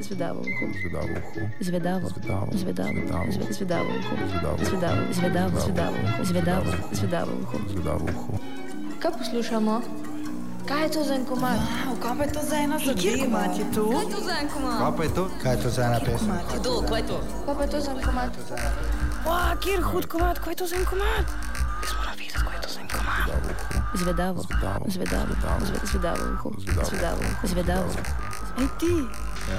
Zvedavo uho. Zvedavo uho. Zvedavo. Zvedavo. Zvedavo. Zvedavo. Zve- Zvedavo uho. Zvedavo. Zvedavo. Zvedavo. Zvedavo uho. Zvedavo. Zvedavo uho. Zvedavo uho. Kaj poslušamo? Kaj je to za en komad? Wow, kaj pa je to za ena zadeva? Kjer komat je to? Kaj je to za en komad? Kaj pa je to? Kaj je to za ena pesem? Kdo, kaj je to? Kaj pa je to za en komad? Wow, kjer hud komat, kaj je to za en komat? Jaz moram videti, kaj je to za en komat. Zvedavo uho. Zvedavo. Zvedavo. Zvedavo. Zve- Zvedavo uho. Zvedavo. Zvedavo. Zvedavo. Ej ti, Ja?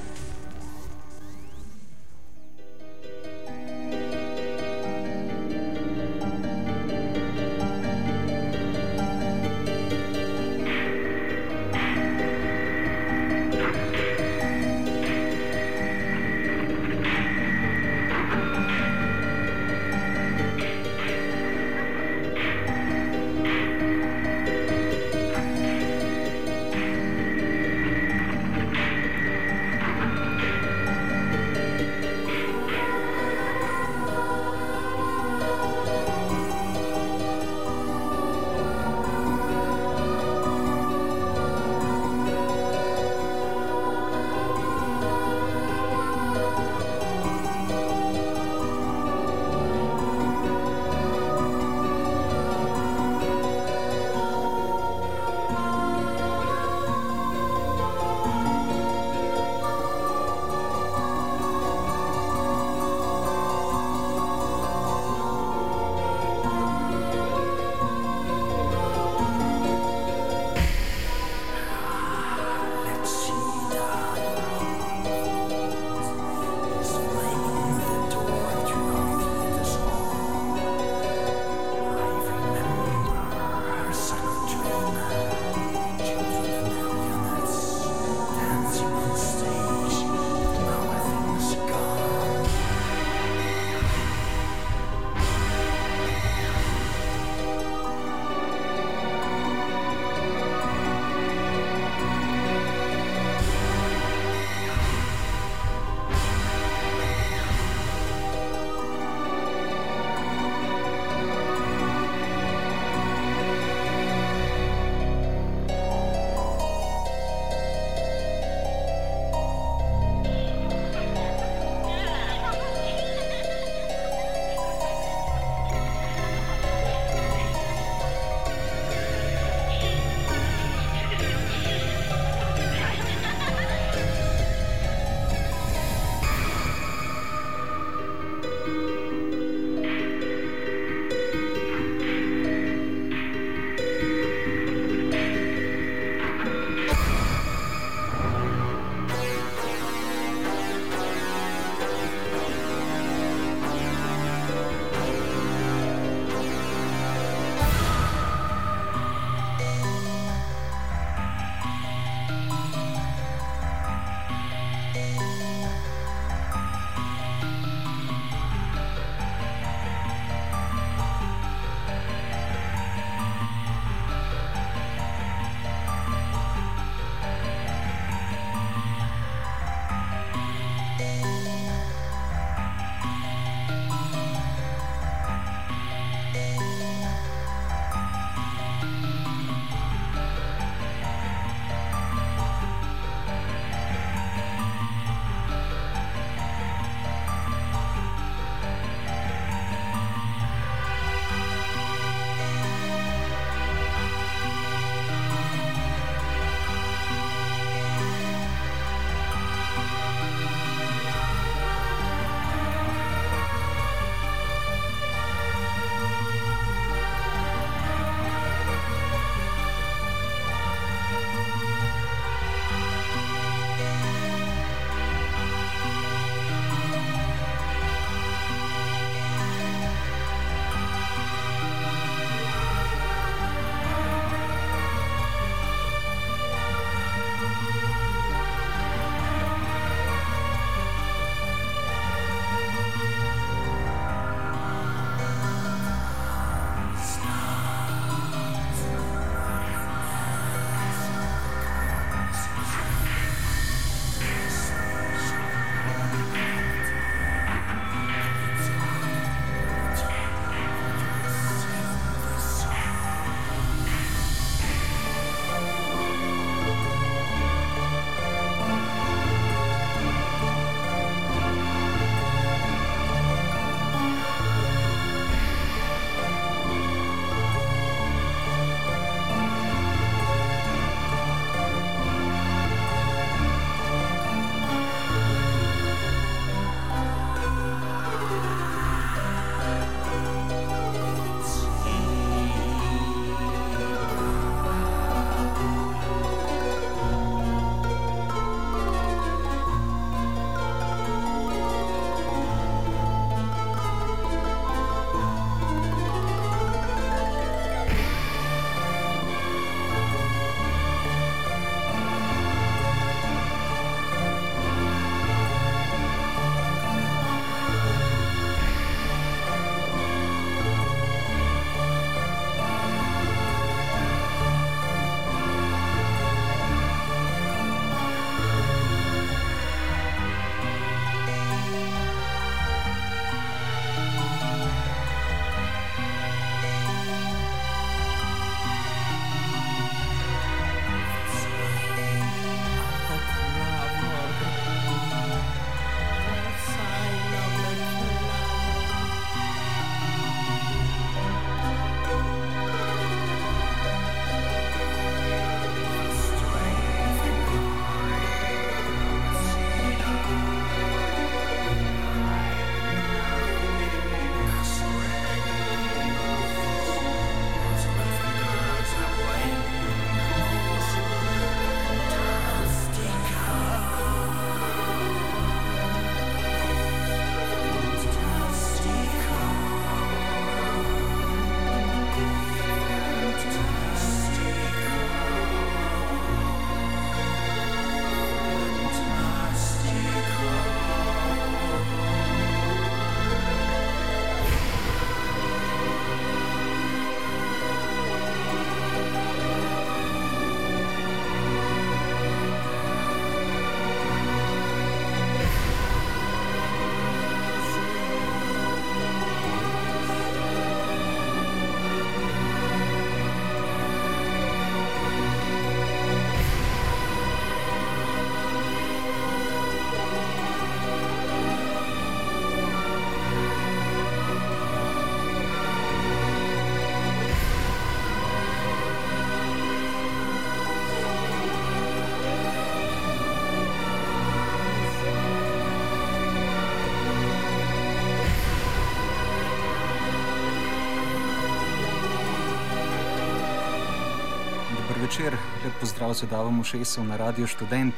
Lep pozdrav za Davom Šesov na Radio Student.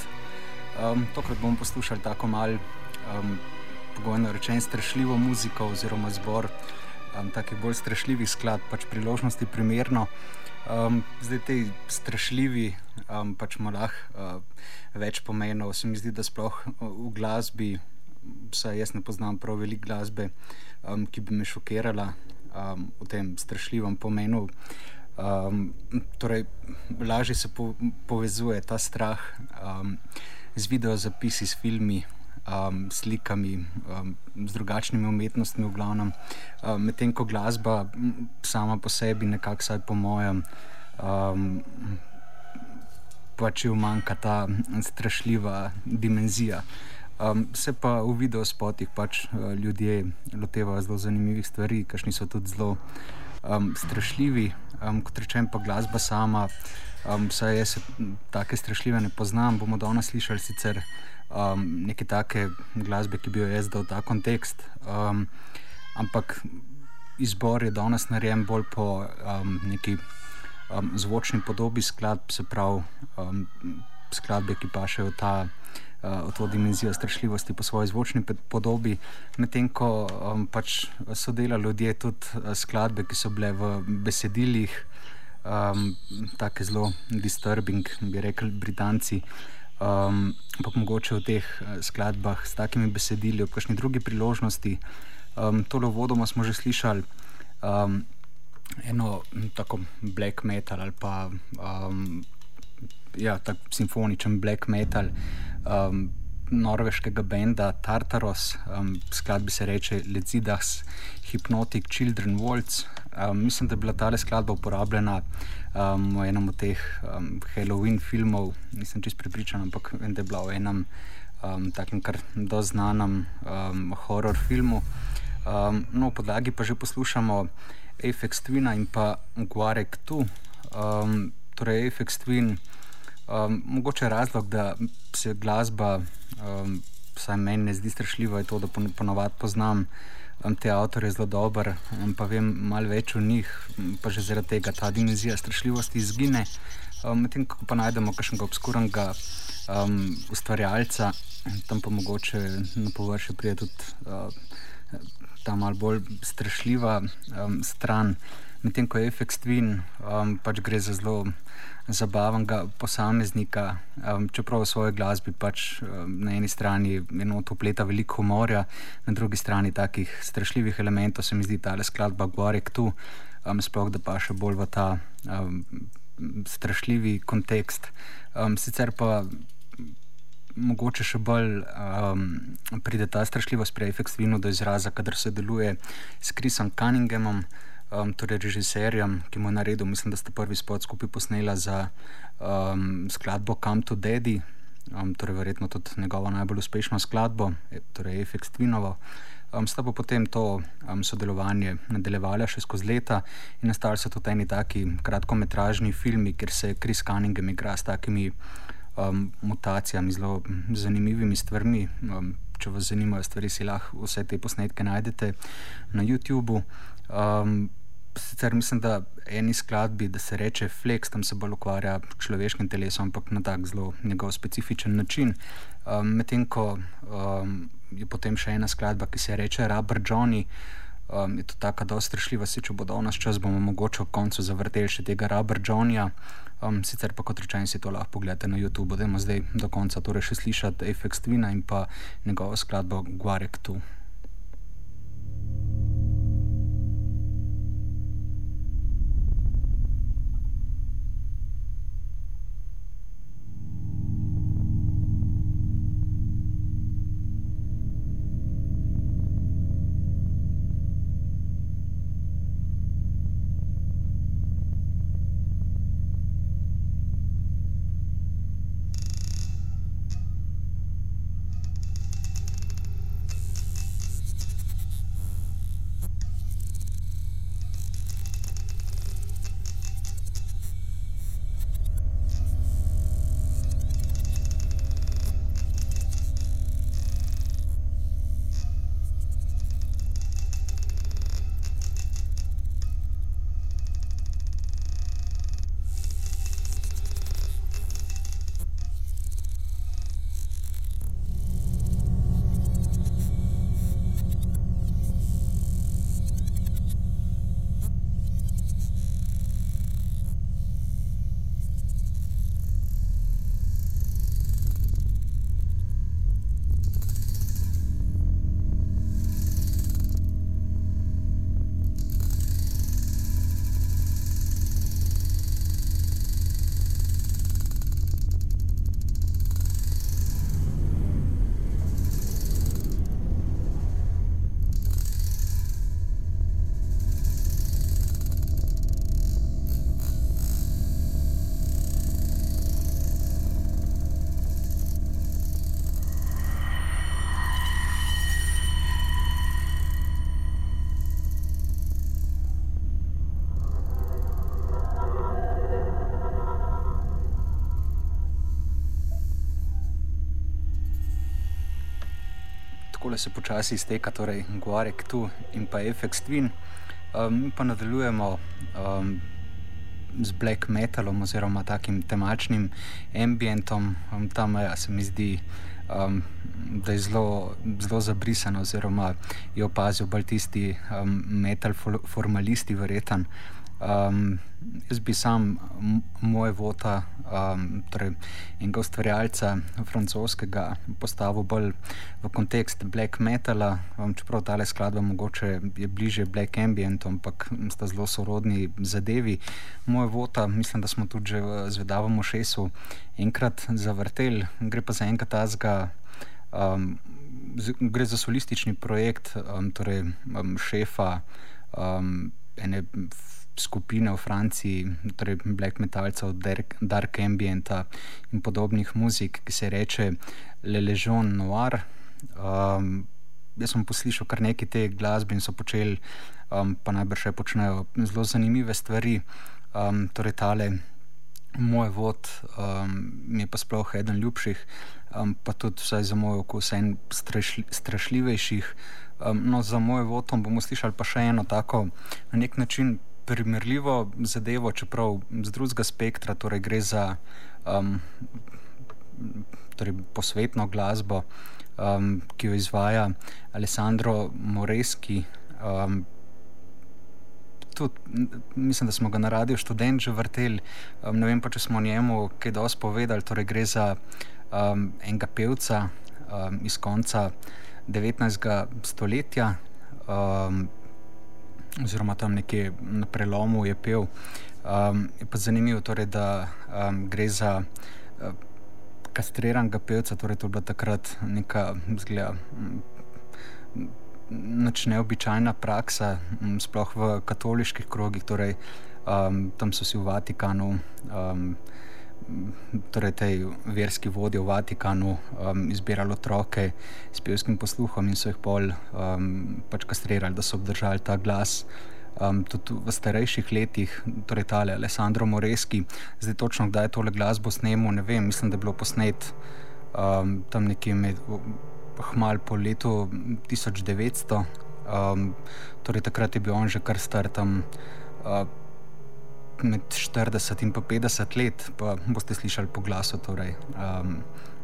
Um, tokrat bomo poslušali tako mal, um, pogojno rečen, strašljivo muziko oziroma zbor um, takih bolj strašljivih skladb, pač priložnosti primerno. Um, zdaj te strašljivi, um, pač malah uh, več pomenov. Se mi zdi, da sploh v glasbi, vsaj jaz ne poznam prav veliko glasbe, um, ki bi me šokirala um, v tem strašljivem pomenu. Um, torej, lažje se po, povezuje ta strah um, z videozapisi, s filmi, um, slikami, um, z drugačnimi umetnostmi, v glavnem. Um, Medtem ko glasba sama po sebi, nekako vsaj po mojem, um, pač jo manjka ta strašljiva dimenzija. Um, se pa v videospotih pač uh, ljudje lotevajo zelo zanimivih stvari, ki so tudi zelo um, strašljivi um, kot rečem, pa glasba sama. Um, saj jaz tako strašljive ne poznam. Bomo danes slišali sicer um, neke take glasbe, ki bi jo jaz dal v ta kontekst. Um, ampak izbor je danes narejen bolj po um, neki um, zvočni podobi skladb, se pravi um, skladbe, ki pa še v ta. Uh, to dimenzijo strašljivosti po svoji zvočni podobi, medtem ko um, pač so delali ljudje tudi uh, skladbe, ki so bile v besedilih, um, tako zelo disturbing, bi rekli Britanci. Um, pa mogoče v teh uh, skladbah s takimi besedili, ob kakšni drugi priložnosti. Um, tole vodoma smo že slišali um, eno tako black metal ali pa um, ja, tak simfoničen black metal um, norveškega benda Tartaros, um, skladbi se reče Lezidas Hypnotic Children Waltz. Um, mislim, da je bila ta skladba uporabljena um, v enem od teh um, Halloween filmov, nisem čest pripričan, ampak vem, da je bila v enem um, takem kar doznanem um, horror filmu. Um, no, podlagi pa že poslušamo Apex Twina in pa Guarek tu. Um, torej, Apex Twin. Um, mogoče razlog, da se glasba, um, vsaj meni, ne zdi strašljiva, je to, da ponovadi poznam um, te avtorje zelo dobro, um, pa vem malo več o njih, pa že zaradi tega ta dimenzija strašljivosti izgine. Um, Medtem ko pa najdemo kakšnega obskurnega um, ustvarjalca, tam pa mogoče na površju pride tudi uh, ta mal bolj strašljiva um, stran. Medtem ko je Efex Twin, um, pač gre za zelo zabavnega posameznika, um, čeprav v svoji glasbi pač um, na eni strani enoto pleta veliko humorja, na drugi strani takih strašljivih elementov, se mi zdi ta skladba Gorek tu, um, sploh da pa še bolj v ta um, strašljivi kontekst. Um, sicer pa mogoče še bolj um, pride ta strašljivost pri Efektu do izraza, kadar se deluje s Krisom Cunninghamom um, torej režiserjem, ki mu je naredil, mislim, da ste prvi spot skupaj posnela za um, skladbo Come to Daddy, um, torej verjetno tudi njegovo najbolj uspešno skladbo, e, torej Efekt Tvinovo. Um, sta pa potem to um, sodelovanje nadaljevala še skozi leta in nastali so tudi eni taki kratkometražni filmi, kjer se Kris Cunningham igra s takimi um, mutacijami, zelo zanimivimi stvarmi. Um, če vas zanimajo stvari, si lahko vse te posnetke najdete na YouTubu. Um, sicer mislim, da eni skladbi, da se reče Flex, tam se bolj ukvarja s človeškim telesom, ampak na tak zelo njegov specifičen način. Um, Medtem ko um, je potem še ena skladba, ki se reče Rubber Johnny. Um, je to tako zelo strašljiva, se če bo dal nas čas, bomo mogoče ob koncu zavrteli še tega Rubber Johnnyja. Um, sicer pa kot rečeno, si to lahko pogledate na YouTube, bomo zdaj do konca torej še slišati Apex Twina in pa njegovo skladbo Guarek 2. tole se počasi izteka, torej Guarek tu in pa FX Twin. Um, pa nadaljujemo um, z black metalom oziroma takim temačnim ambientom. Ehm, um, tam ja, se mi zdi, um, da je zelo, zelo zabrisano oziroma je opazil bolj tisti um, metal formalisti verjeten. Um, jaz bi sam moj vota, um, torej enega ustvarjalca francoskega, postavil bolj v kontekst black metala, um, čeprav ta le skladba mogoče je bliže black ambient, ampak sta zelo sorodni zadevi. Moj vota, mislim, da smo tudi že v Zvedavom ošesu enkrat zavrtel, gre pa za enega tazga. Um, gre za solistični projekt, um, torej um, šefa um, ene skupine v Franciji, torej black metalcev, dark, dark ambienta in podobnih muzik, ki se reče Le Legion Noir. Um, jaz sem poslušal kar nekaj te glasbe in so počeli, um, pa najbrž še počnejo zelo zanimive stvari. Um, torej, tale moj vod um, mi je pa sploh eden ljubših, um, pa tudi vsaj za moj okus en strašli, strašljivejših. Um, no, za moj vod bomo slišali pa še eno tako, na nek način primerljivo zadevo, čeprav z drugega spektra, torej gre za um, torej posvetno glasbo, um, ki jo izvaja Alessandro Moreski. Um, Tudi, mislim, da smo ga na radiju študent že vrteli. Um, ne vem pa, če smo njemu kaj dosti povedali. Torej, gre za um, enega pevca um, iz konca 19. stoletja. Um, oziroma tam nekje na prelomu je pel. Um, je pa zanimivo, torej, da um, gre za uh, kastriranega pevca, torej to je bila takrat neka zgleda. Nač neobičajna praksa, sploh v katoliških krogih, torej um, tam so si v Vatikanu um, torej tej verski vodji v Vatikanu um, izbirali otroke s pevskim posluhom in so jih pol um, pač kastrirali, da so obdržali ta glas. Um, tudi v starejših letih, torej tale Alessandro Moreski, zdaj točno kdaj je tole glasbo snemo, ne vem, mislim, da je bilo posnet um, tam nekje med Hmal po letu 1900, um, torej takrat je bil on že kar star tam. Uh, med 40 in 50 let, pa boste slišali po glasu, torej, um,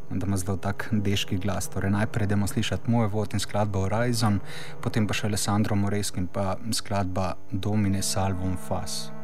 da ima zelo tak deški glas. Torej, najprej idemo slišati moj vod in skladbo Horizon, potem pa še Alessandro Moreski in pa skladba Domine Salvom Fas.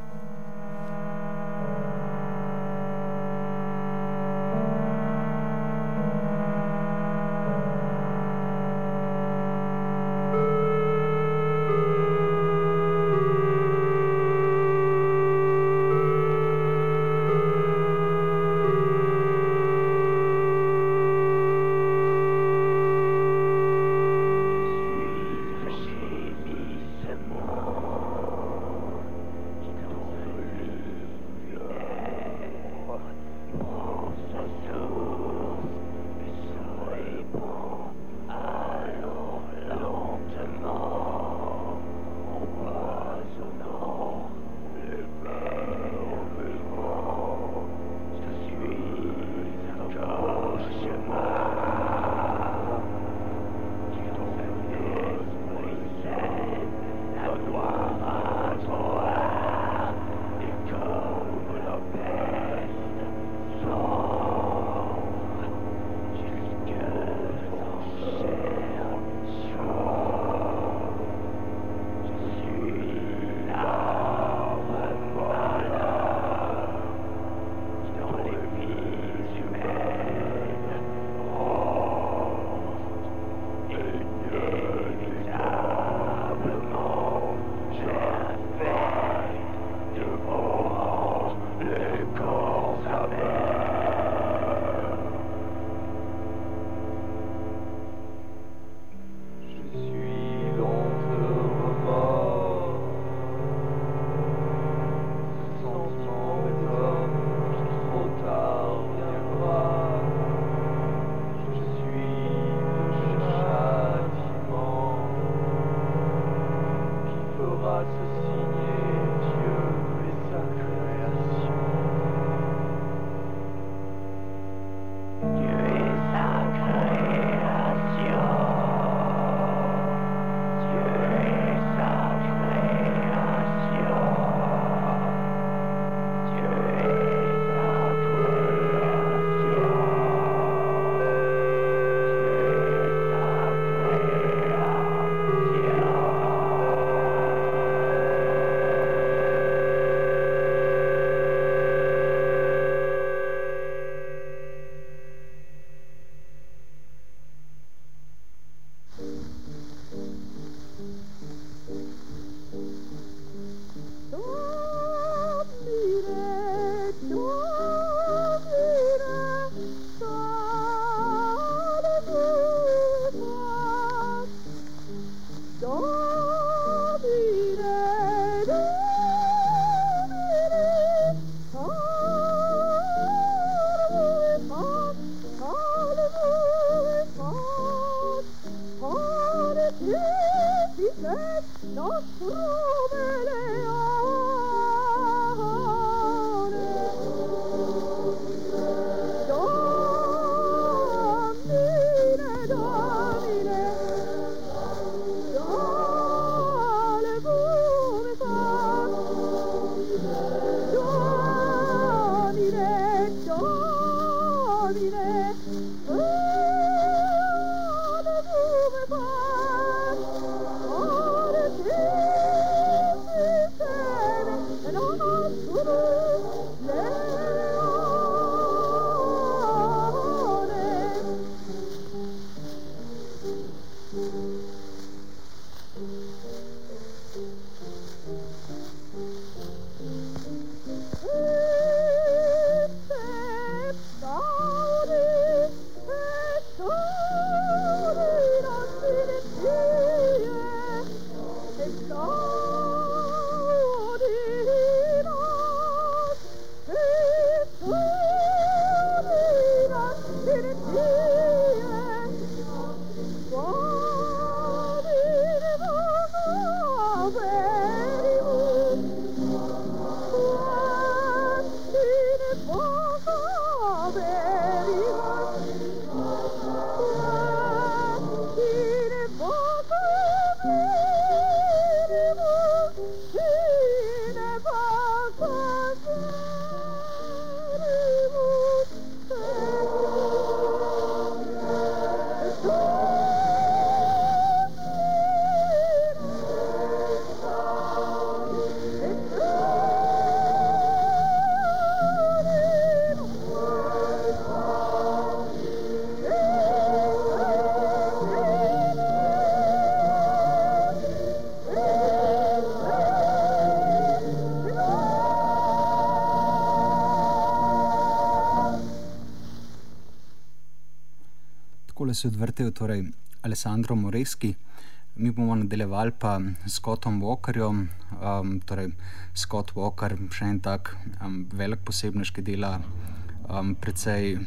Je odvrtel torej Alessandro Moreski. Mi bomo nadaljevali pa s Scottom Walkerjem. Um, torej, Scott Walker, še en tak um, velik posebnež, ki dela um, precej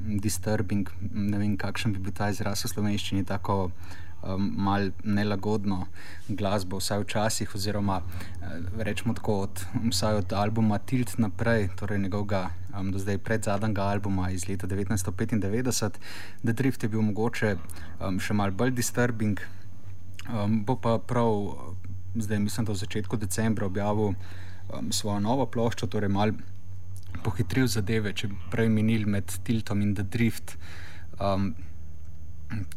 disturbing, ne vem, kakšen bi bil ta izraz v slovenščini, tako um, malo nelagodno glasbo, vsaj včasih, oziroma uh, rečemo tako, od, vsaj od albuma Tilt naprej, torej njegovega um, do zdaj pred zadnjega albuma iz leta 1995, The Drift je bil mogoče um, še malo bolj disturbing, um, bo pa prav zdaj, mislim, da v začetku decembra objavil um, svojo novo ploščo, torej malo pohitril zadeve, če prej minil med Tiltom in The Drift. Um,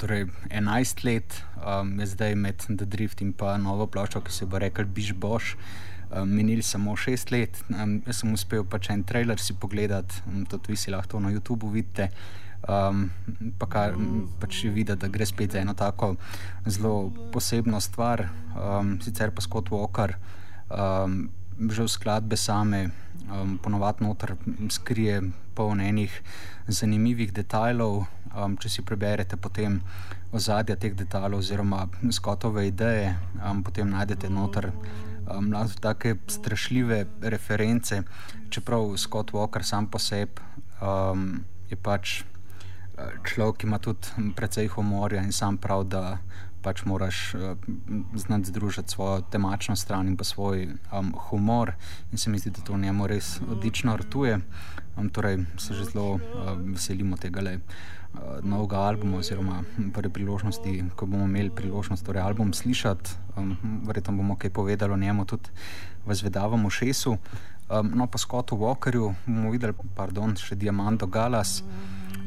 Torej, 11 let um, je zdaj med The Drift in pa novo ploščo, ki se bo rekel Biš Boš. Um, minili samo 6 let, um, jaz sem uspel pač en trailer si pogledati, um, tudi vi si lahko na YouTubu vidite. Um, pa kar pač vidi, da gre spet za eno tako zelo posebno stvar, um, sicer pa Scott Walker, um, že v skladbe same, um, ponovadi noter skrije polnenih zanimivih detajlov. Um, če si preberete potem ozadja teh detajlov oziroma skotove ideje, um, potem najdete noter um, tako strašljive reference. Čeprav Scott Walker sam po sebi um, je pač uh, človek, ki ima tudi precej humorja in sam prav, da pač moraš uh, znati združiti svojo temačno stran in pa svoj um, humor. In se mi zdi, da to njemu res odlično rtuje. Um, torej, se že zelo uh, veselimo tega le. Uh, novega albuma, oziroma prve priložnosti, ko bomo imeli priložnost torej album slišati, um, verjetno bomo kaj povedali o njemu tudi v Zvedavem Šesu. Um, no, pa Scottu Walkerju bomo videli, pardon, še Diamando Galas.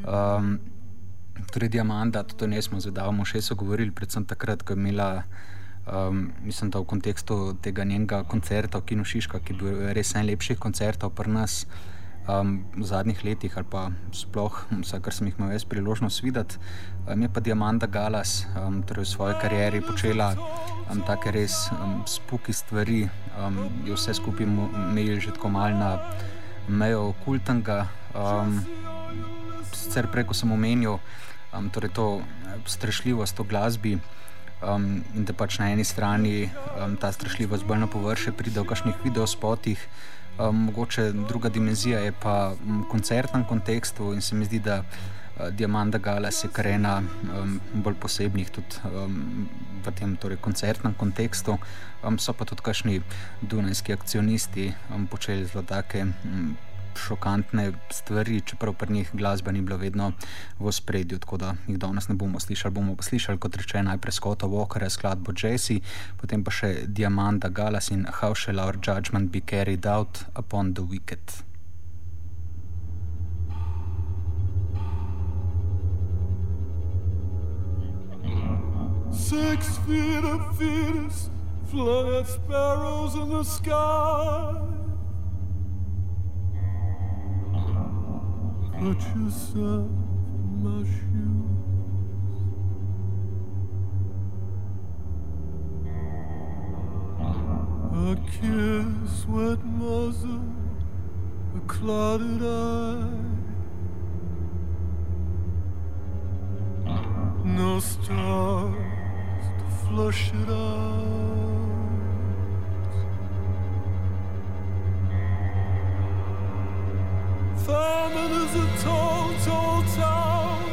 Um, torej, Diamanda, tudi ne smo Zvedavem Šesu govorili, predvsem takrat, ko je imela. Um, mislim, da v kontekstu tega njenega koncerta v Kinu Šiška, ki je bil res najlepših koncertov pri nas um, v zadnjih letih, ali pa sploh, vse, kar sem jih imel jaz priložnost videti. Um, je pa Diamanda Galas um, torej v svoji karieri počela um, take res um, spuki stvari, um, je vse skupaj imel že tako malo na mejo okultnega. Um, sicer preko sem omenil um, torej to strašljivost v glasbi. Um, in da pač na eni strani um, ta strašljivost bolj na površje pride v kakšnih videospotih, mogoče druga dimenzija je pa v koncertnem kontekstu in se mi zdi, da uh, Diamanda Galas je kar ena um, bolj posebnih tudi um, v tem torej, koncertnem kontekstu. Um, so pa tudi kašni dunajski akcionisti um, počeli zelo take. Um, šokantne stvari, čeprav pri njih glasba ni bila vedno v spredju, tako da jih danes ne bomo slišali. Bomo slišali, kot rečeno, najprej Scotta Walkerja, skladbo Jesse, potem pa še Diamanda Galas in How shall our judgment be carried out upon the wicked. Six feet of fetus, flying sparrows in the sky. Put yourself in my shoes. A kiss, wet muzzle, a clouded eye. No stars to flush it out. Thurman is a tall, tall town,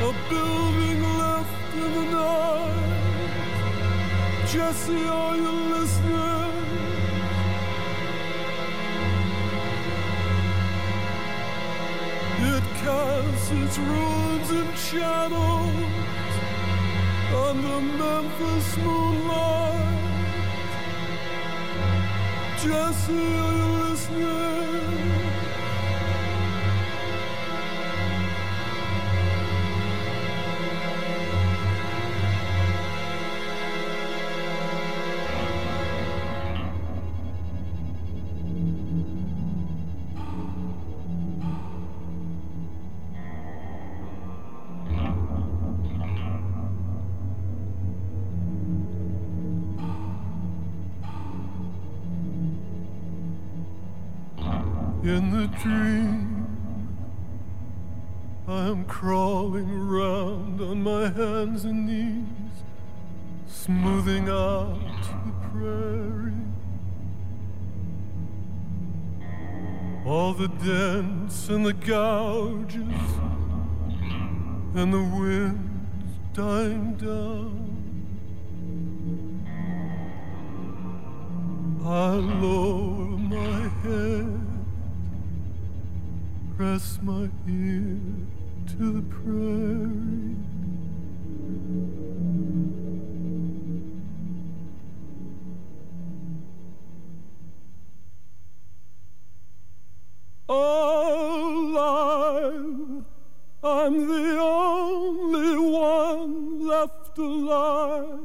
a building left in the night. Jesse, are you listening? It casts its ruins and shadows on the Memphis moonlight. Jesse, are you listening? In the dream I'm crawling around on my hands and knees, smoothing out the prairie. All the dents and the gouges, and the wind's dying down. I lower my head, press my ear to the prairie. Alive, I'm the only one left alive.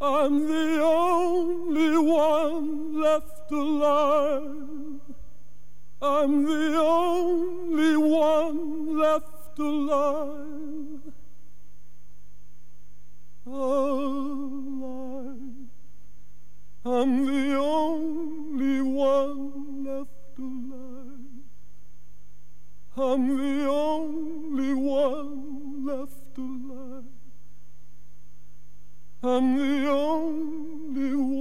I'm the only one left alive. I'm the only one left alive. Alive. I'm the only one left alive. I'm the only one left alive. I'm the only one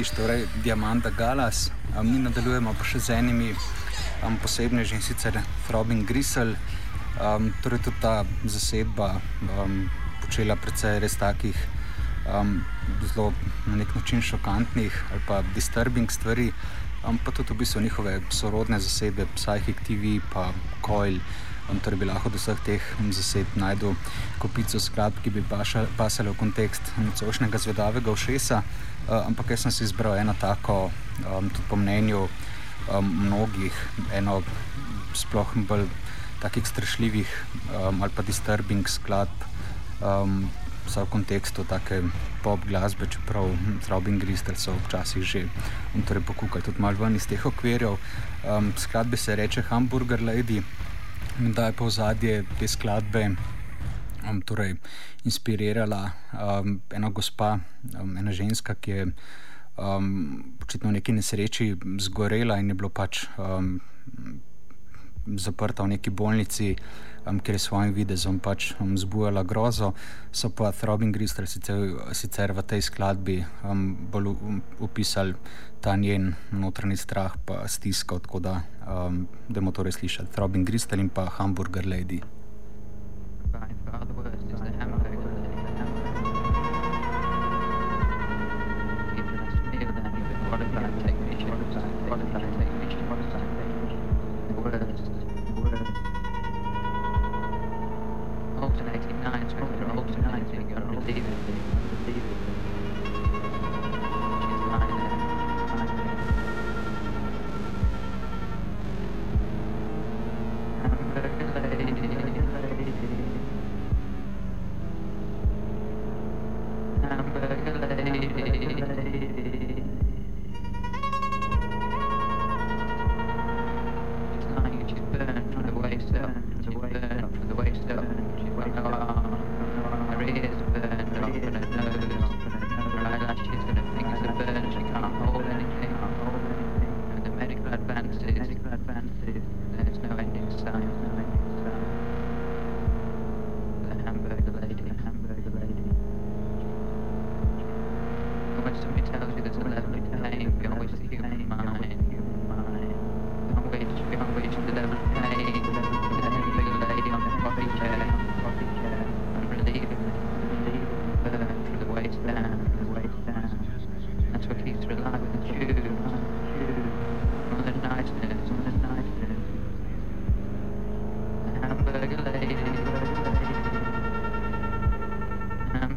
slišiš, torej Diamanta Galas. Mi nadaljujemo pa še z enimi um, posebneži in sicer Robin Grisel. Um, torej tudi ta zasedba um, počela precej res takih um, zelo na nek način šokantnih ali pa disturbing stvari. Um, pa tudi v bistvu njihove sorodne zasedbe, Psychic TV, pa Coil. Um, torej bi lahko do vseh teh zased najdel kopico skladb, ki bi pasale v kontekst nočnega zvedavega ušesa. Uh, ampak jaz sem si izbral eno tako, um, tudi po mnenju um, mnogih, eno sploh bolj takih strašljivih um, ali pa disturbing skladb, um, v kontekstu take pop glasbe, čeprav Robin Gristel so včasih že torej pokukali tudi malo ven iz teh okvirjev. Um, skladbe se reče Hamburger Lady, da je pa v zadje te skladbe um, torej, inspirirala um, ena gospa, um, ena ženska, ki je um, očitno v neki nesreči zgorela in je bila pač um, zaprta v neki bolnici, um, ker je svojim videzom pač um, zbujala grozo. So pa Robin Gristel sicer, sicer v tej skladbi um, bolj opisali ta njen notranji strah, pa stisko, tako da, um, da bomo torej slišali Robin Gristel in pa Hamburger Lady.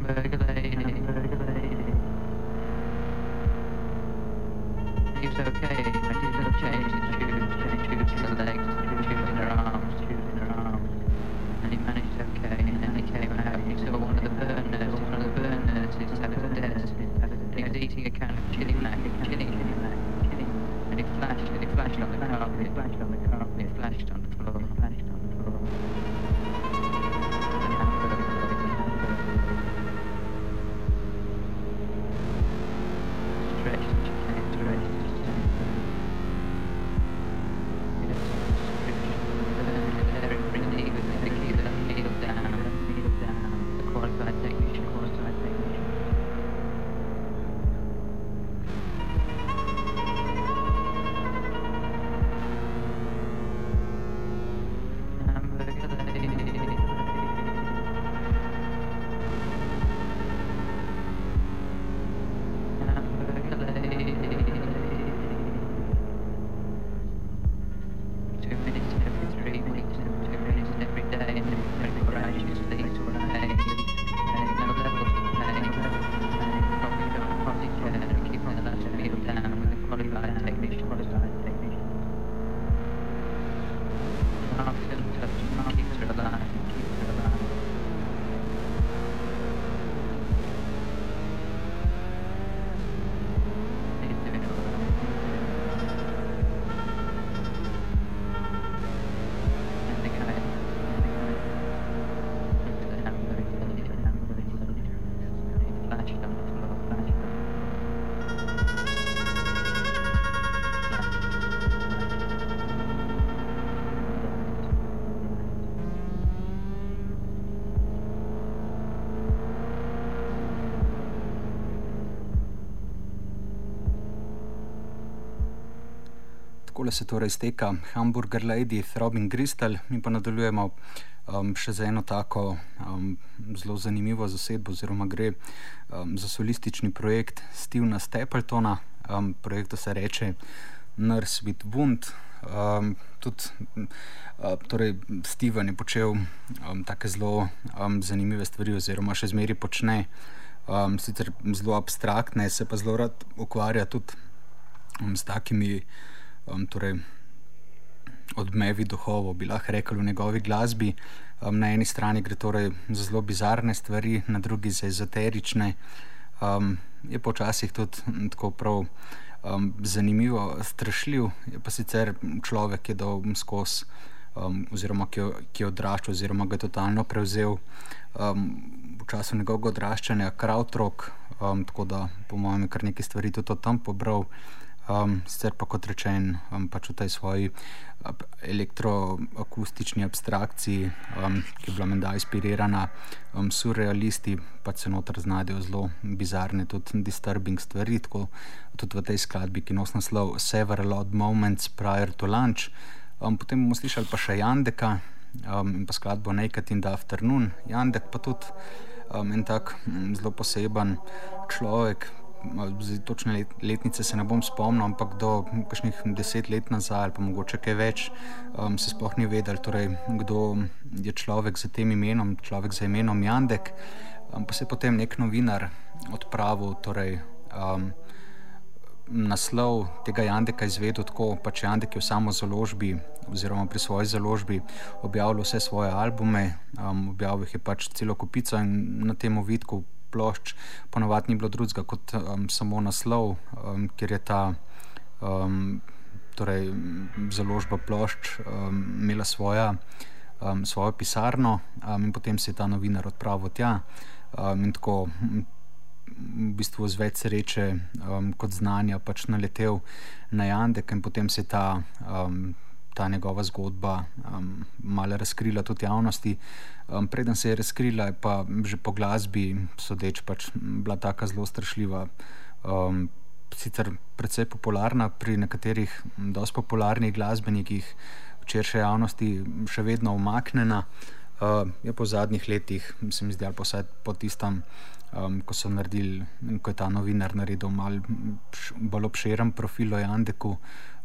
Omega Takole se torej izteka Hamburger Lady, Throbbing Crystal, mi pa nadaljujemo um, še za eno tako um, zelo zanimivo zasedbo, oziroma gre um, za solistični projekt Stevena Stapletona, um, projektu se reče Nurse with Wound. Um, tudi uh, torej Steven je počel um, tako zelo um, zanimive stvari, oziroma še zmeraj počne, um, sicer zelo abstraktne, se pa zelo rad ukvarja tudi um, s takimi um, torej, odmevi duhovov, bi lahko rekel v njegovi glasbi. Um, na eni strani gre torej za zelo bizarne stvari, na drugi za ezoterične. Um, je počasih tudi tako prav um, zanimivo, strašljiv, je pa sicer človek, ki je dal skozi, um, oziroma ki, ki je odraščal, oziroma ga je totalno prevzel um, v času njegovega odraščanja, krautrok, um, tako da po mojem je kar nekaj stvari tudi tam pobral. Um, sicer pa kot rečen, um, pač v tej svoji elektroakustični abstrakciji, um, ki je bila menda inspirirana, um, surrealisti pa se noter znajdejo zelo bizarne, tudi disturbing stvari. Tako tudi v tej skladbi, ki nosi naslov Several Odd Moments Prior to Lunch. Um, potem bomo slišali pa še Jandeka um, in pa skladbo Naked in the Afternoon. Jandek pa tudi um, en tak zelo poseben človek točne letnice se ne bom spomnil, ampak do kakšnih deset let nazaj ali pa mogoče kaj več, um, se sploh ni vedel, torej, kdo je človek z tem imenom, človek z imenom Jandek. Um, pa se je potem nek novinar odpravil, torej, um, naslov tega Jandeka izvedel tako, pač Jandek je v samo založbi oziroma pri svoji založbi objavil vse svoje albume, um, objavil jih je pač celo kupico in na tem vidku plošč, ponovadi ni bilo drugega kot um, samo naslov, um, ker je ta um, torej, založba plošč um, imela svoja, um, svojo pisarno um, in potem se je ta novinar odpravil tja um, in tako. V bistvu z več sreče um, kot znanja pač naletel na Jandek, in potem se je ta um, ta njegova zgodba um, malo razkrila tudi javnosti. Um, preden se je razkrila, je pa že po glasbi, sodeč, pač bila tako zelo strašljiva. Um, sicer precej popularna pri nekaterih, dosti popularnih glasbenikih, včeraj še javnosti, še vedno umaknjena. Uh, je po zadnjih letih, se mi zdi, ali pa po tistem, um, ko so naredili, ko je ta novinar naredil malo bolj obširen profil o Jandeku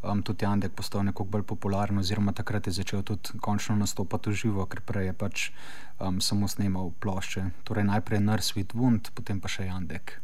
um, tudi Jandek postal nekoliko bolj popularen, oziroma takrat je začel tudi končno nastopati v živo, ker prej je pač um, samo snimal plošče. Torej najprej Nurse with Wound, potem pa še Jandek.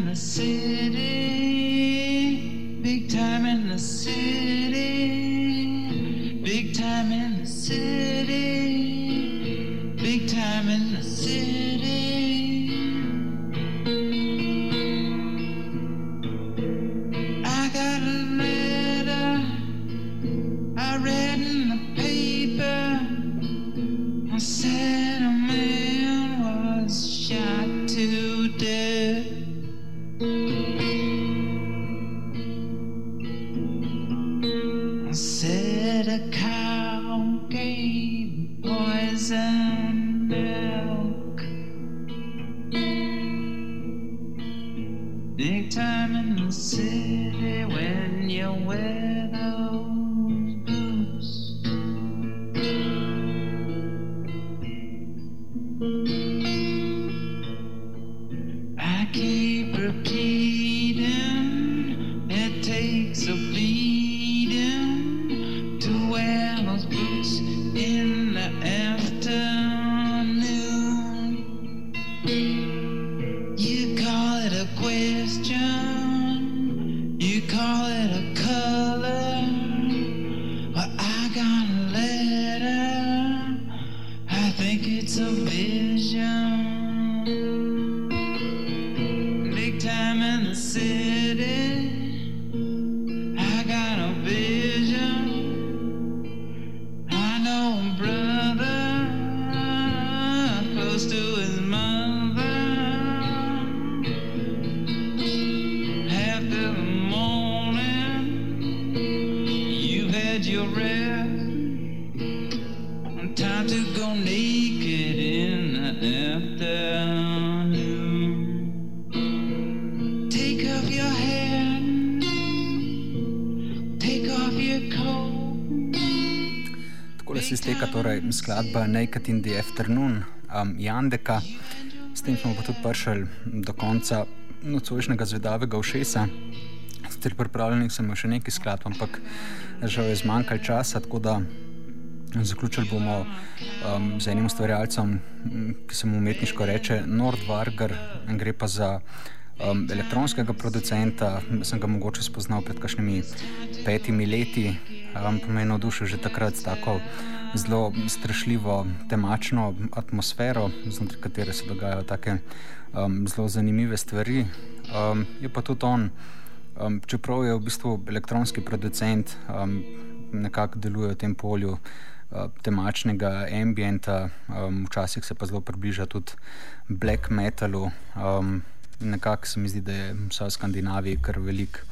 In the city, big time in the city, big time in the city, had your rest. Time to go naked in the afternoon. Take off your hat, take off your coat. Tako se izteka torej skladba Naked in the Afternoon um, Jandeka. S tem smo pa tudi prišli do konca nocojšnjega zvedavega ušesa. Sicer pripravljenih sem še nekaj skladb, ampak žal je zmanjkalo časa, tako da zaključili bomo um, z enim ustvarjalcem, ki se mu umetniško reče Nordvarger, gre pa za um, elektronskega producenta. Sem ga mogoče spoznal pred kakšnimi petimi leti, um, pa me je navdušil že takrat s tako zelo strašljivo temačno atmosfero, znotraj katere se dogajajo take um, zelo zanimive stvari. Um, je pa tudi on, um, čeprav je v bistvu elektronski producent, um, nekako deluje v tem polju. Uh, temačnega ambienta, um, včasih se pa zelo približa tudi black metalu. Um, nekako se mi zdi, da je vse v Skandinaviji kar velik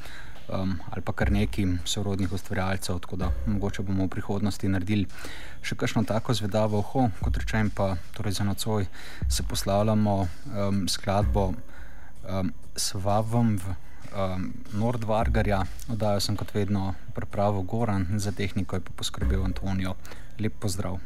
um, ali pa kar nekaj sorodnih ustvarjalcev, tako da mogoče bomo v prihodnosti naredili še kakšno tako zvedavo oho, kot rečem pa torej za nocoj se poslavljamo um, skladbo um, Svavom v um, Nordvargarja, oddajo sem kot vedno pripravo Goran, za tehniko je pa poskrbel Antonijo. Lep pozdrav.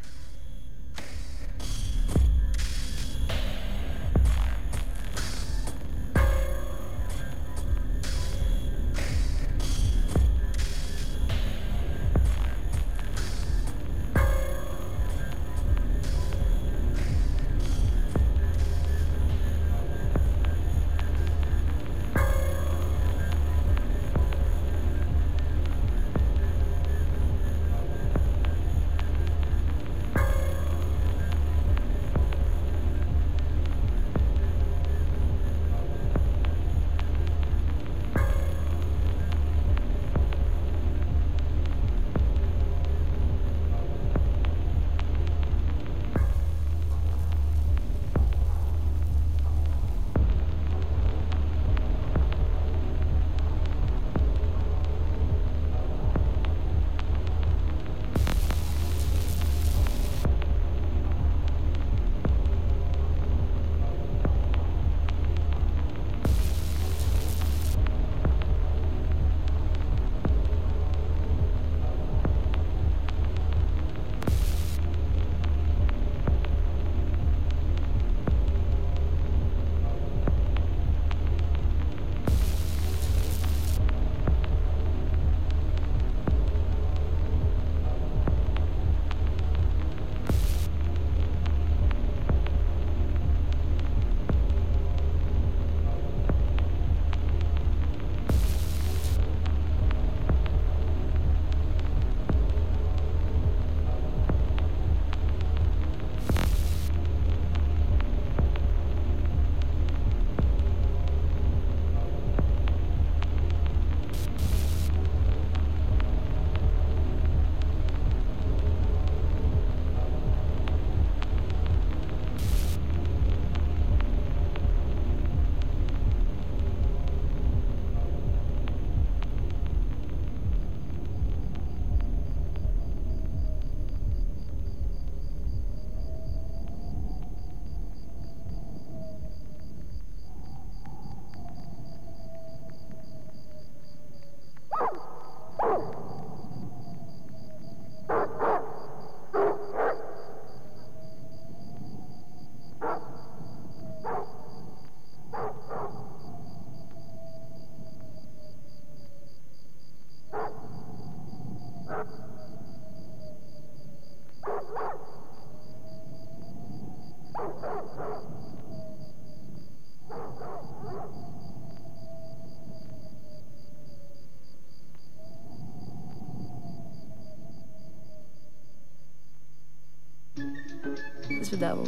Zvedavo.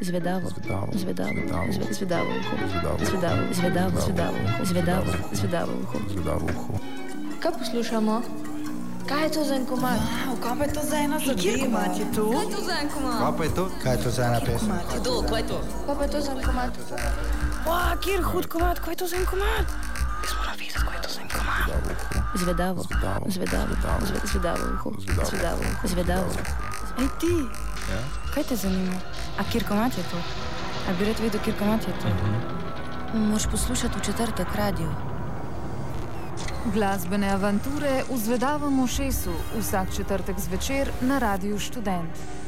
Zvedavo. Zvedavo. Zvedavo uho. Zvedavo. Zvedavo. Zvedavo uho. Zvedavo uho. Kaj poslušamo? Kaj je to za en komad? Wow, kaj pa je to za ena zadeva? Kjer je to? Kaj je to za en komad? Kaj pa je to? Kaj je to za ena pesem? Kdo, kaj je to? Kaj pa je to za en komad? Wow, kjer hud komat, kaj je to za en komat? Jaz moram videti, kaj je to za en komat. Zvedavo. Zvedavo. Zvedavo. Zvedavo. Zvedavo. Zvedavo. Zvedavo. Ej ti, Ja? Kaj te zanima? A kjer komat je to? A bi rad vedel, kjer komat je to? Moš poslušati v četrtek radio. Glasbene avanture v zvedavem ušesu vsak četrtek zvečer na Radiu Študent.